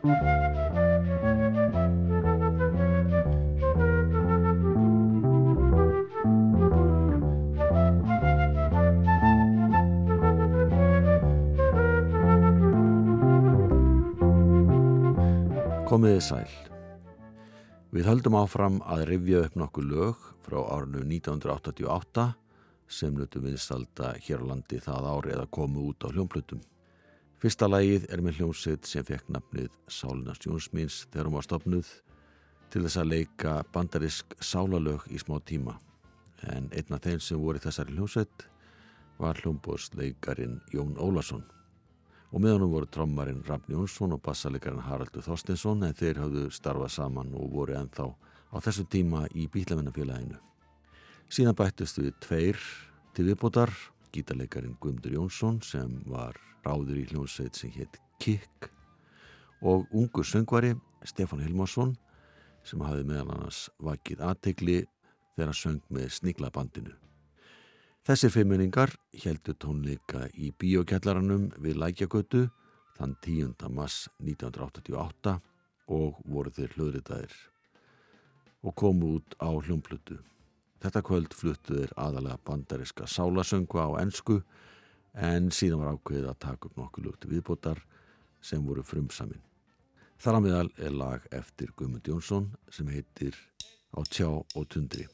Komiði sæl. Við höldum áfram að rifja upp nokkuð lög frá árnu 1988 sem nutu vinstalda hér á landi það ári eða komu út á hljómplutum. Fyrsta lægið er með hljómsitt sem fekk nafnið Sálinast Jónsmins þegar hún var stopnuð til þess að leika bandarisk sálalög í smá tíma. En einn af þeim sem voru þessari hljómsitt var hljómbóðsleikarin Jón Ólason og með honum voru trommarinn Rafn Jónsson og bassalegarinn Haraldur Þorstinsson en þeir hafðu starfað saman og voru ennþá á þessum tíma í Bílamennafélaginu. Síðan bættist við tveir til viðbótar, gítarleikarin Guðmundur Jónsson sem var ráður í hljómsveit sem hétt Kikk og ungur söngvari Stefán Hilmarsson sem hafði meðal annars vakið aðtegli þegar hann söng með Sniglabandinu. Þessir fimmunningar heldur tónleika í bíokjallaranum við Lækjagötu þann 10. mass 1988 og voru þeir hlöðritaðir og komu út á hljómplutu. Þetta kvöld fluttu þeir aðalega bandariska sálasöngu á ennsku en síðan var ákveðið að taka upp nokkuð lúti viðbótar sem voru frumsamin. Þar á meðal er lag eftir Guðmund Jónsson sem heitir Á tjá og tundri.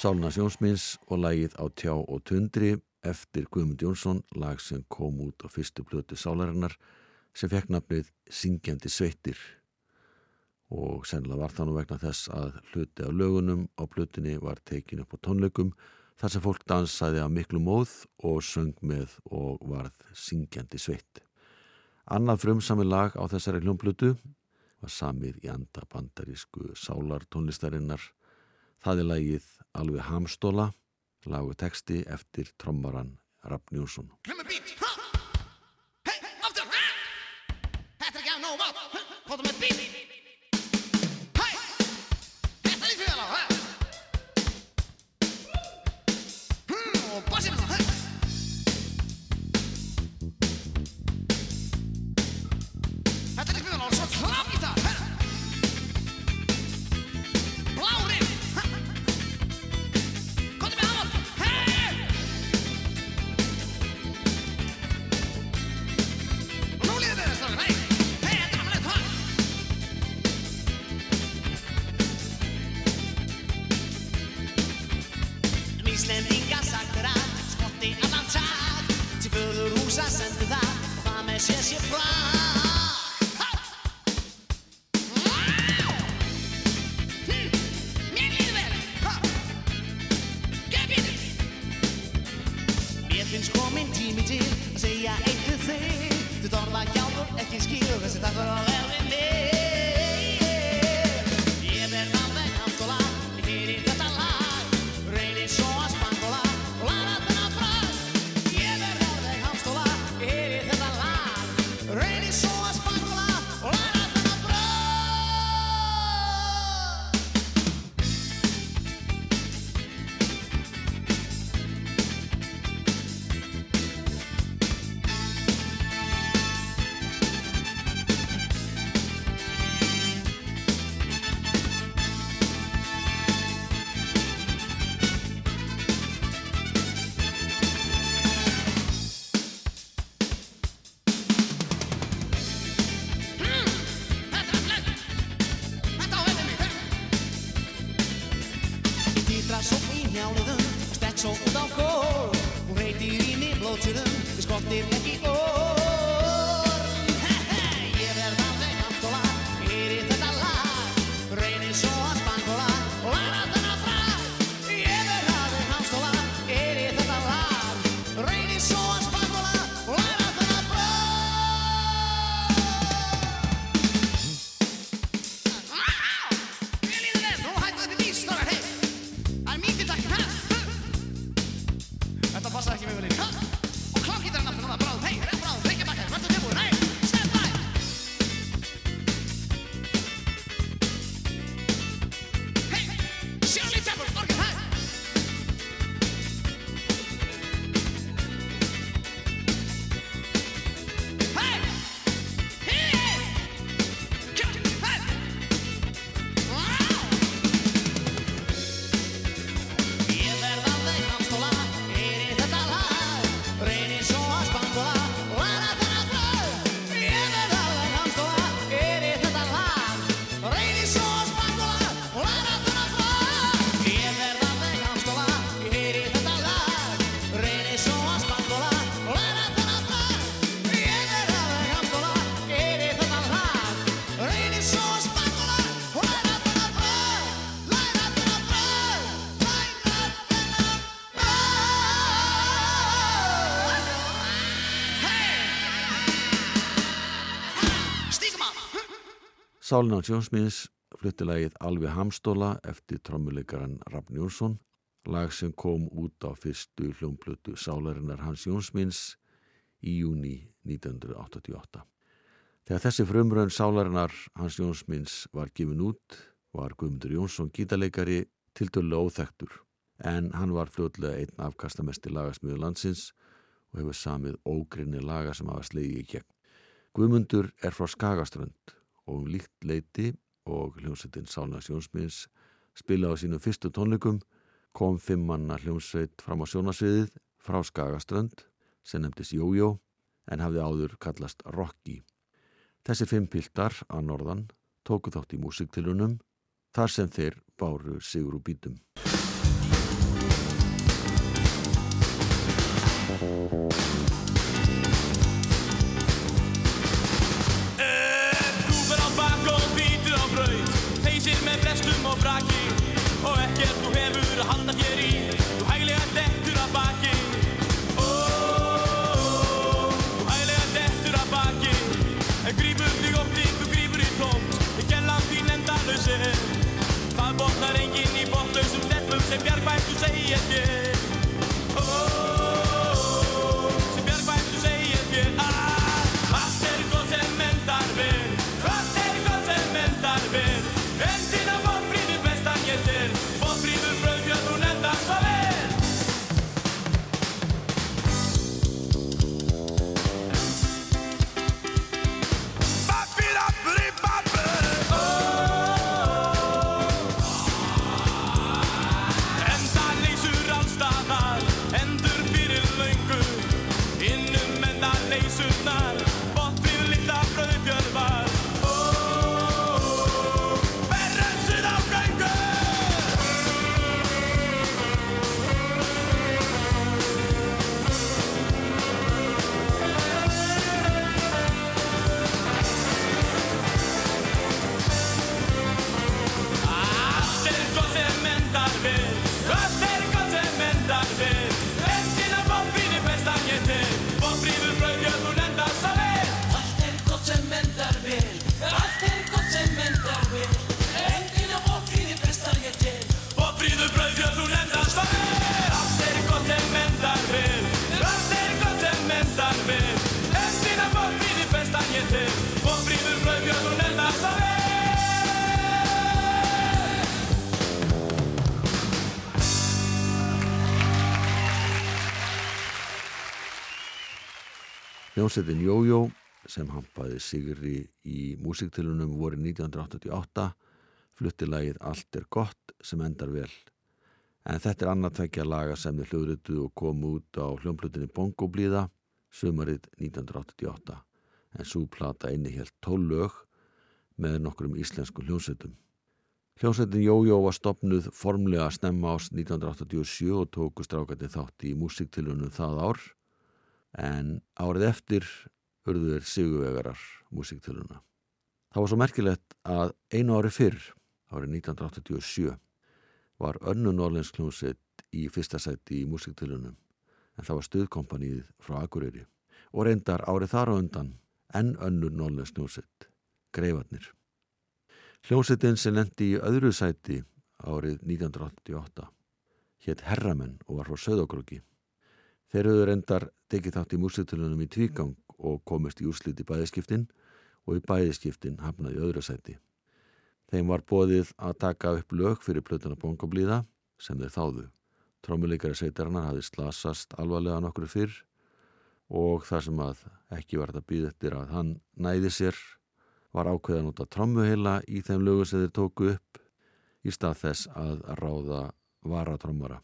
Sálna Sjónsmins og lagið á tjá og tundri eftir Guðmund Jónsson, lag sem kom út á fyrstu blötu sálarinnar sem fekk nafnið Syngjandi Sveitir og sennilega var það nú vegna þess að hluti af lögunum á blötunni var tekin upp á tónleikum þar sem fólk dansaði af miklu móð og söng með og varð Syngjandi Sveit. Annað frumsami lag á þessari hljómblutu var samið í anda bandarísku sálartónlistarinnar. Það er lagið alveg hamstóla, lagu texti eftir trommaran Rapp Njússon. Sálina Sjónsmiðs fluttilagið Alvi Hamstóla eftir trommuleikaran Rafn Jónsson, lag sem kom út á fyrstu hljómblötu Sálarinnar Hans Jónsmiðs í júni 1988. Þegar þessi frumröðn Sálarinnar Hans Jónsmiðs var gifin út var Guðmundur Jónsson gítarleikari til dörlu óþektur en hann var fljóðlega einn afkastamesti lagasmiður landsins og hefur samið ógrinni laga sem hafa slegið í gegn. Guðmundur er frá Skagaströnd og líkt leiti og hljómsveitin Sálna Sjónsmiðs spila á sínum fyrstu tónleikum kom fimmanna hljómsveit fram á sjónasviðið frá Skagaströnd sem nefndist Jójó en hafði áður kallast Rocky. Þessi fimm piltar að norðan tóku þátt í músiktilunum þar sem þeir báru sigur úr bítum. botnar enginn í botlausum stefnum sem bjargvættu segja þér. Hljómsveitin Jójó sem hampaði Sigri í músiktilunum voru 1988 flutti lagið Allt er gott sem endar vel. En þetta er annað tvekja laga sem þau hljóðrötu og kom út á hljómblutinni Bongo Blíða sömarið 1988 en svo plata inni helt tólög með nokkrum íslenskum hljómsveitum. Hljómsveitin Jójó var stopnuð formlega að snemma ás 1987 og tóku strákandi þátt í músiktilunum það ár en árið eftir urður Sigurvegarar músiktiluna. Það var svo merkilegt að einu ári fyrr, árið 1987, var önnu Norrlensk hljómsveit í fyrsta sæti í músiktilunum en það var stuðkompanið frá Akureyri og reyndar árið þar á undan enn önnu Norrlensk hljómsveit, Greifarnir. Hljómsveitin sem lendi í öðru sæti árið 1988 hétt Herramenn og var frá Söðokrúki. Þeir höfðu reyndar tekið þátt í músitilunum í tvígang og komist í úrslit í bæðiskiptin og í bæðiskiptin hafnaði öðru sæti. Þeim var bóðið að taka upp lög fyrir plötuna bongoblíða sem þeir þáðu. Trómuleikari sveitarinnar hafi slasast alvarlega nokkur fyrr og það sem að ekki var þetta býð eftir að hann næði sér var ákveðan út af trómuheila í þeim lögu sem þeir tóku upp í stað þess að ráða varatrómara.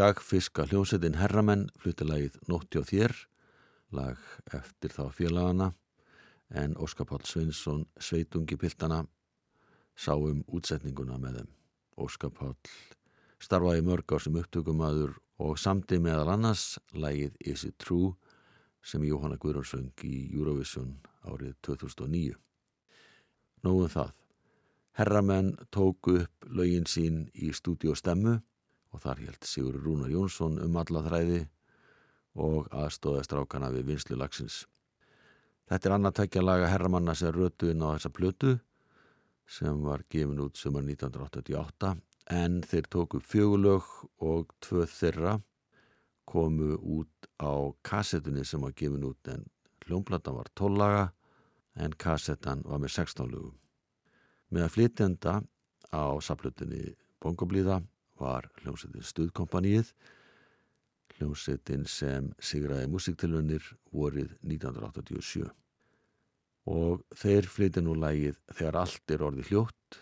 Skagfiska hljómsettin Herramenn flutti lagið Nótti og þér, lag eftir þá félagana en Óskar Pál Svinsson sveitungi piltana sá um útsetninguna með þeim. Óskar Pál starfaði mörg ár sem upptökumadur og samtið meðal annars lagið Is It True sem Jóhanna Guðrónsvöng í Eurovision árið 2009. Nóðum það. Herramenn tóku upp lögin sín í stúdíu stemmu og þar held Sigur Rúnar Jónsson um alla þræði og aðstóða strákana við vinslu lagsins. Þetta er annartækja laga herramanna sem rötu inn á þessa plötu sem var gefin út sumar 1988 en þeir tóku fjögulög og tvö þeirra komu út á kassetunni sem var gefin út en hljómplatan var 12 laga en kassetan var með 16 lögum. Með að flytjenda á saplutinni Bongoblíða var hljómsettin Stuðkompaníið, hljómsettin sem sigraði musiktilvunir vorið 1987. Og þeir flytja nú lægið Þegar allt er orði hljótt,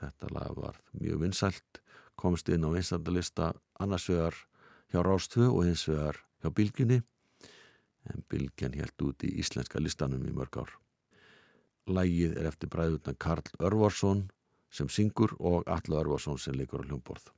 þetta lag var mjög vinsælt, komst inn á einstaklega annars vegar hjá Rástfö og hins vegar hjá Bilginni en Bilgjan helt út í íslenska listanum í mörg ár. Lægið er eftir bræðutna Karl Örvarsson sem syngur og Alla Örvarsson sem leikur á hljómborð.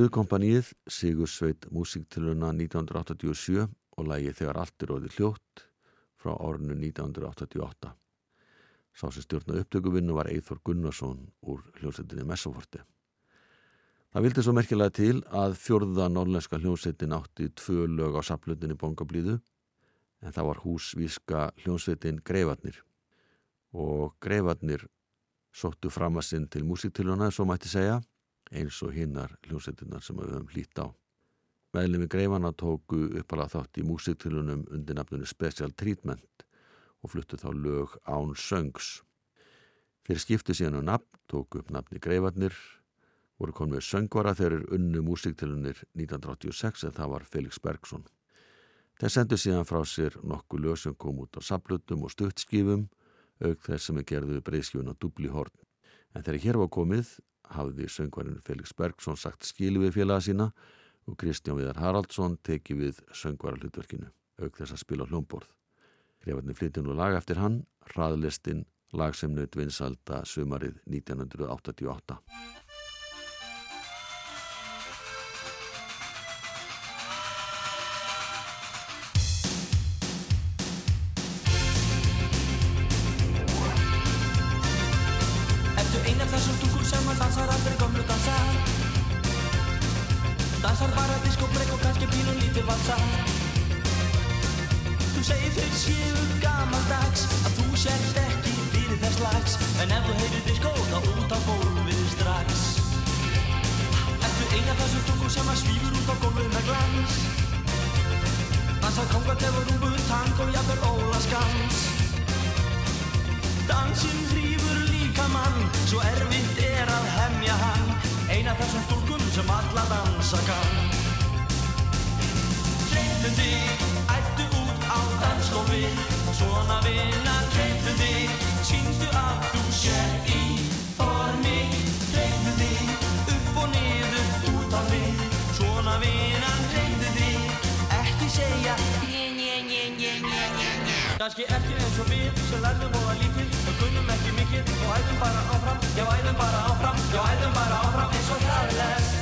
Stuðkompaníið Sigur Sveit músiktiluna 1987 og lægi Þegar allt er orðið hljótt frá árinu 1988. Sá sem stjórna upptökuvinnu var Eithor Gunnarsson úr hljómsveitinni Messaforti. Það vildi svo merkilega til að fjörða norlenska hljómsveitin átti tvö lög á saplutinni bongablíðu en það var húsvíska hljómsveitin Greifarnir og Greifarnir sóttu fram að sinn til músiktiluna, svo mætti segja, eins og hinnar hljómsveitinar sem við höfum hlýtt á. Meðlemi Greifana tóku uppalega þátt í músiktilunum undir nafnunni Special Treatment og fluttu þá lög án söngs. Þeir skiptu síðan á nafn, tóku upp nafni Greifarnir, voru konið söngvara þegar unnu músiktilunir 1986 en það var Felix Bergson. Þeir sendu síðan frá sér nokkuð lög sem kom út á saplutum og stuttskifum auk þess sem er gerðu breyskjuna dubli horn. En þegar hér var komið hafði söngvarinn Felix Bergson sagt skilu við félaga sína og Kristján Viðar Haraldsson teki við söngvara hlutverkinu auk þess að spila hljómborð. Grefarni flytti nú lag eftir hann, hraðlistin, lag sem naut vinsalda sumarið 1988. valsa Þú segir þeir séu gamaldags Að þú sért ekki fyrir þess lags. En ef þú heyrir diskó þá út á gólfið strax. Ertu ein af þessum stúkur sem að svífur út á gólfið með glans? Dansar kongatef og rúbu, tang og jafnvel ólaskans Dansinn hrýfur líka mann Svo erfitt er að hemja hann. Eina þessum stúlkum sem alla dansa kann Hreyfðu þig, ættu út á dansgólfi Svona vinnar, hreyfðu þig Sýndu að þú sér í formi. Hreyfðu þig, upp og niður, út á við. Svona vinnar, hreyfðu þig Ekki segja Njé, njé, njé, njé, njé, njé, njé. Kanski ekki eins og við sem lærðum voða lítið og kunnum ekki mikið og æðum bara áfram, já æðum bara áfram, já æðum bara áfram eins og hraðlest.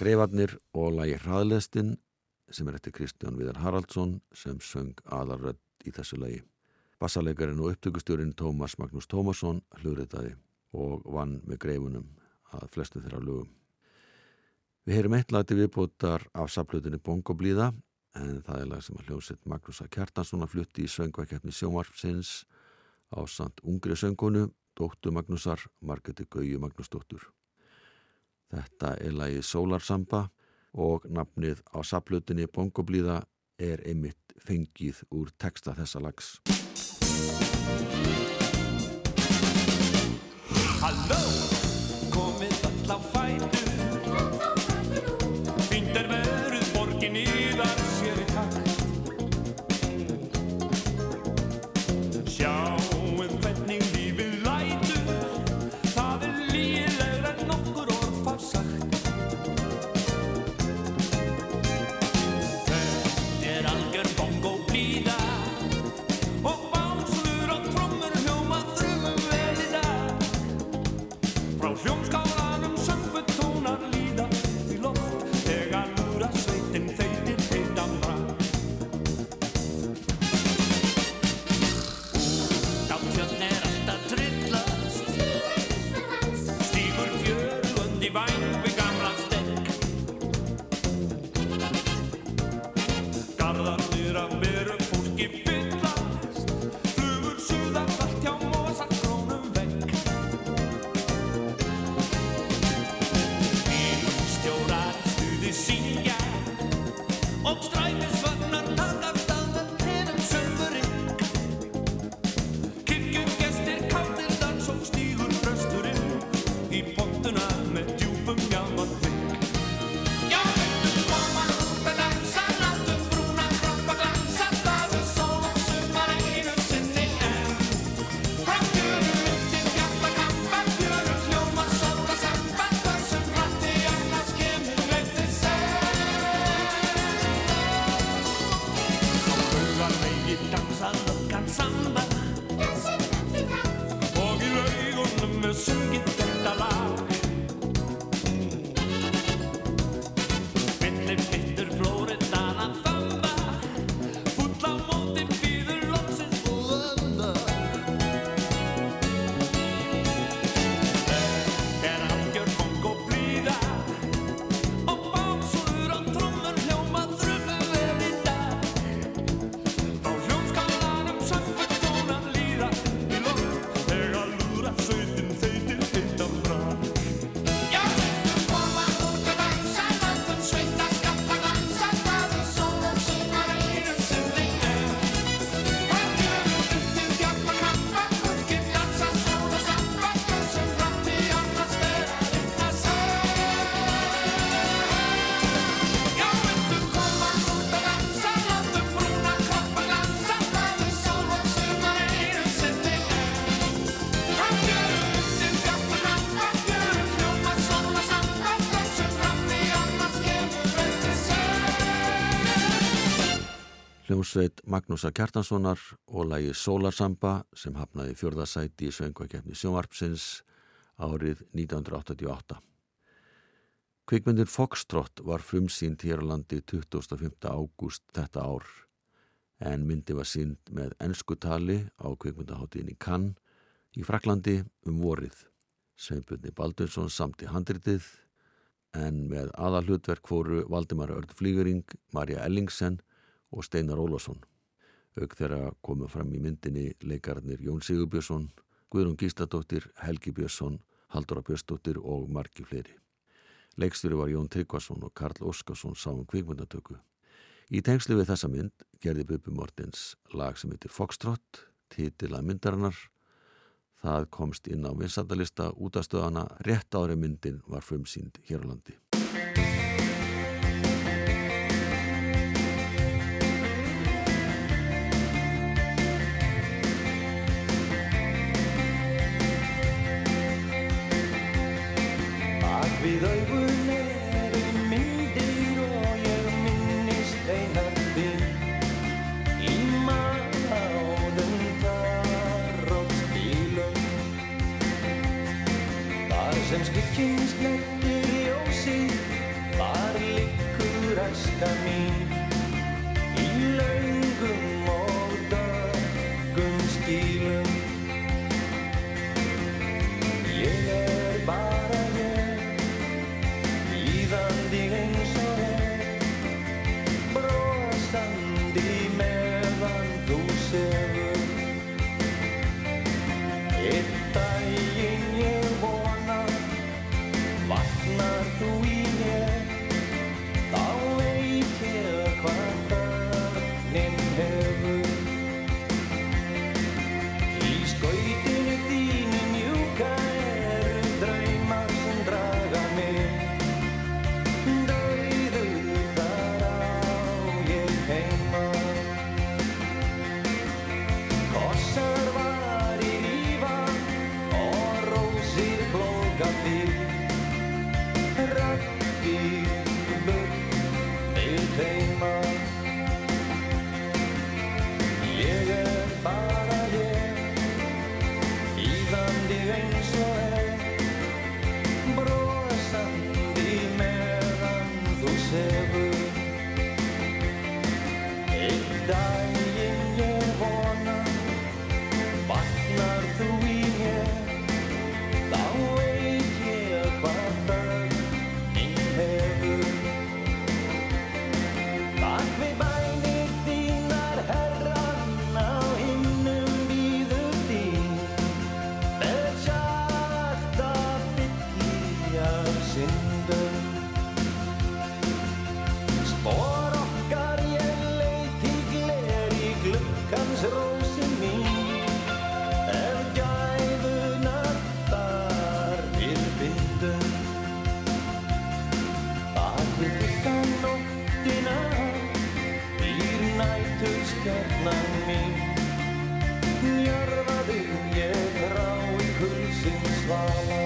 Greifarnir og lagi hraðlistin sem er eftir Kristján Viðar Haraldsson sem söng aðarrödd í þessu lagi. Bassalegarinn og upptökustjórin Tómas Magnús Tómasson hluritaði og vann með greifunum að flestu þeirra lögum. Við heyrum eitt lag til viðbótar af saplutinni Bongo Blíða en það er lag sem að hljómsett Magnúsa Kjartansson að flutti í söngvakeppni sjómarfsins á samt ungri söngunu, dóttu Magnúsar, Margeti Gauju Magnúsdóttur. Þetta er lagið Sólarsamba og nafnið á saplutinni Bongo Blíða er einmitt fengið úr texta þessa lags. Halló, komið öll á fætur Magnúsa Kjartanssonar og lægi Solarsamba sem hafnaði fjörðasæti í söngvakefni sjónvarpsins árið 1988. Kvikmyndin Foxtrot var frumsýnd hér á landi 25. ágúst þetta ár en myndi var sínd með ennsku tali á kvikmyndaháttíðin í Cannes í Fraklandi um vorið. Sveinbjörni Baldursson samt í handritið en með aðalhutverk fóru Valdimar Örd Flýgering, Marja Ellingsen og Steinar Ólásson. Auk þeirra komu fram í myndinni leikarnir Jón Sigurbjörnsson, Guðrún Gístadóttir, Helgi Björnsson, Haldóra Björnsdóttir og margi fleiri. Leikstjóri var Jón Tryggvason og Karl Óskarsson sáum kvikmyndatöku. Í tengslu við þessa mynd gerði Bubi Mortens lag sem heitir Foxtrot, titila myndarinnar. Það komst inn á vinsandalista út af stöðana rétt ári myndin var frumsýnd hér á landi. Við augun eru myndir og ég minnist einar þín. Í máðum þar og stílum Þar sem skikkinn snertir ljósi Þar liggur æska mín nóttina býr nætur stjarnan mín. Njörða þig ég frá í kulsins vala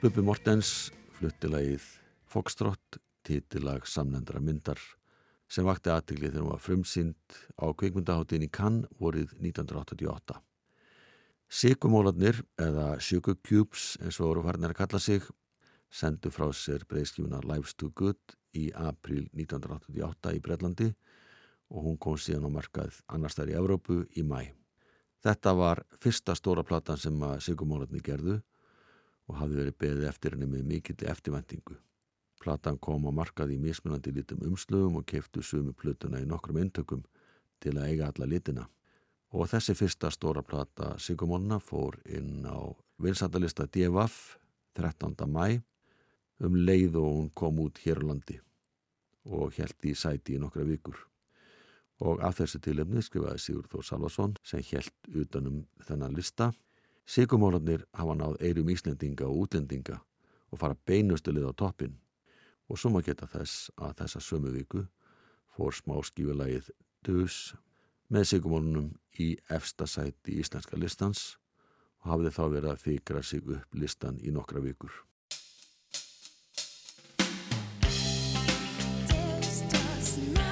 Bubbi Mortens fluttilagið Foxtrot, titilag samnendra myndar sem vakti aðtigli þegar hún var frumsýnd á kvikmyndaháttin í Cannes vorið 1988. Sigumólarnir, eða Cubes eins og voru farinir að kalla sig, sendu frá sér breyðskifuna Lives to Good í april 1988 í Breitlandi og hún kom síðan á markað annars þær í Evrópu í mæ. Þetta var fyrsta stóra platan sem að Sigumólarnir gerðu og hafði verið beðið eftir henni með mikill eftirvendingu. Platan kom á markað í mismunandi litum umslugum og keftu sumu plötuna í nokkrum intökum til að eiga alla litina. Og þessi fyrsta stóra plata Sigumólarna fór inn á vinsandalista DFF 13. mæ um leið og hún kom út hér á landi og held í sæti í nokkra vikur. Og af þessu tilefni skrifaði Sigur Þór Salvason sem held utanum þennan lista. Sigumólarnir hafa náð eirum Íslendinga og útlendinga og fara beinustulið á toppin. Og svo maður geta þess að þessa sömu viku fór smá skífulagið Dus með Sigumólarnum í efsta sæti íslenska listans og hafði þá verið að fikra sig upp listan í nokkra vikur. This does not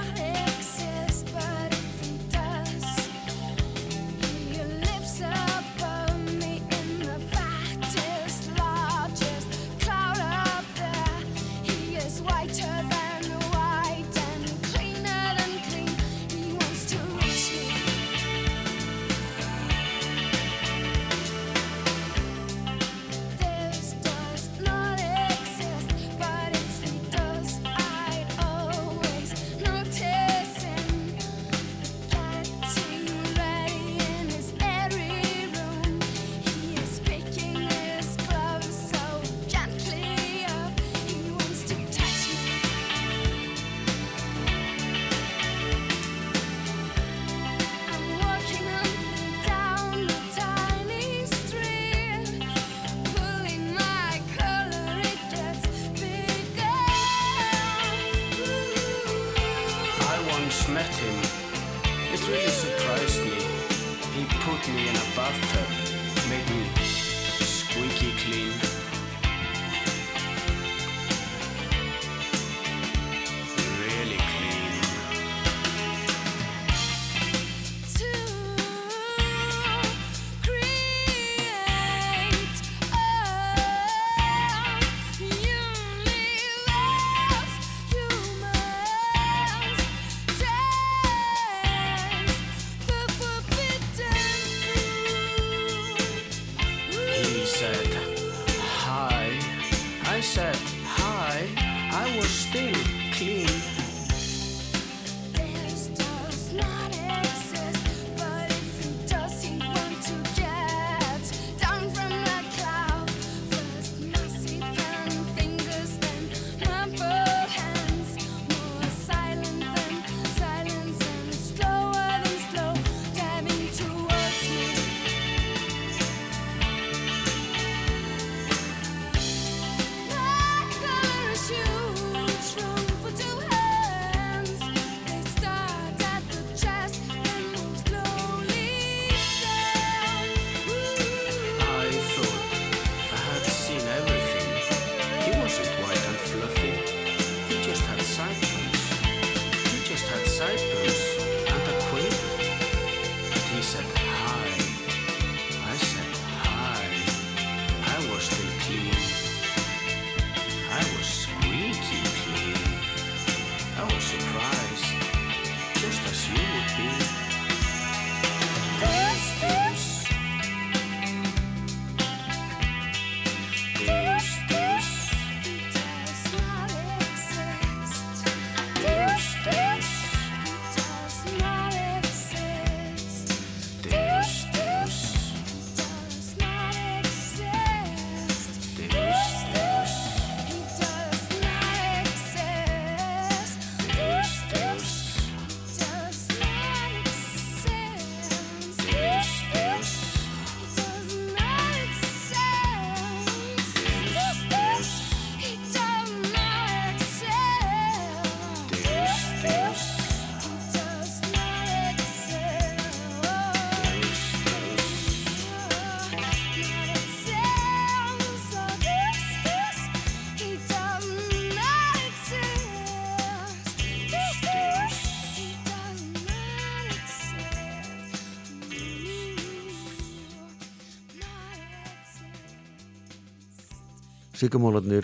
Sigamólarnir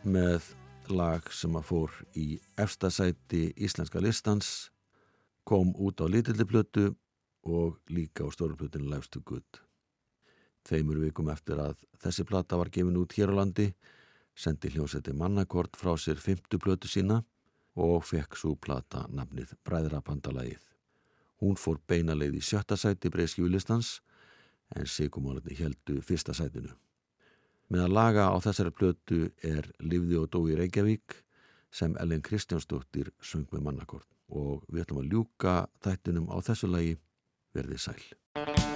með lag sem að fór í efstasæti íslenska listans kom út á litilli plötu og líka á stóru plötinu Life's Too Good. Þeimur vikum eftir að þessi plata var gefin út hér á landi sendi hljómsætti mannakort frá sér fymtu plötu sína og fekk svo plata nafnið Bræðrapandalagið. Hún fór beina leið í sjötta sæti breyskjúlistans en Sigumólarni heldu fyrsta sætinu. Með að laga á þessari plötu er Livði og Dói Reykjavík sem Ellen Kristjánsdóttir söng með mannakort og við ætlum að ljúka þættinum á þessu lagi verðið sæl.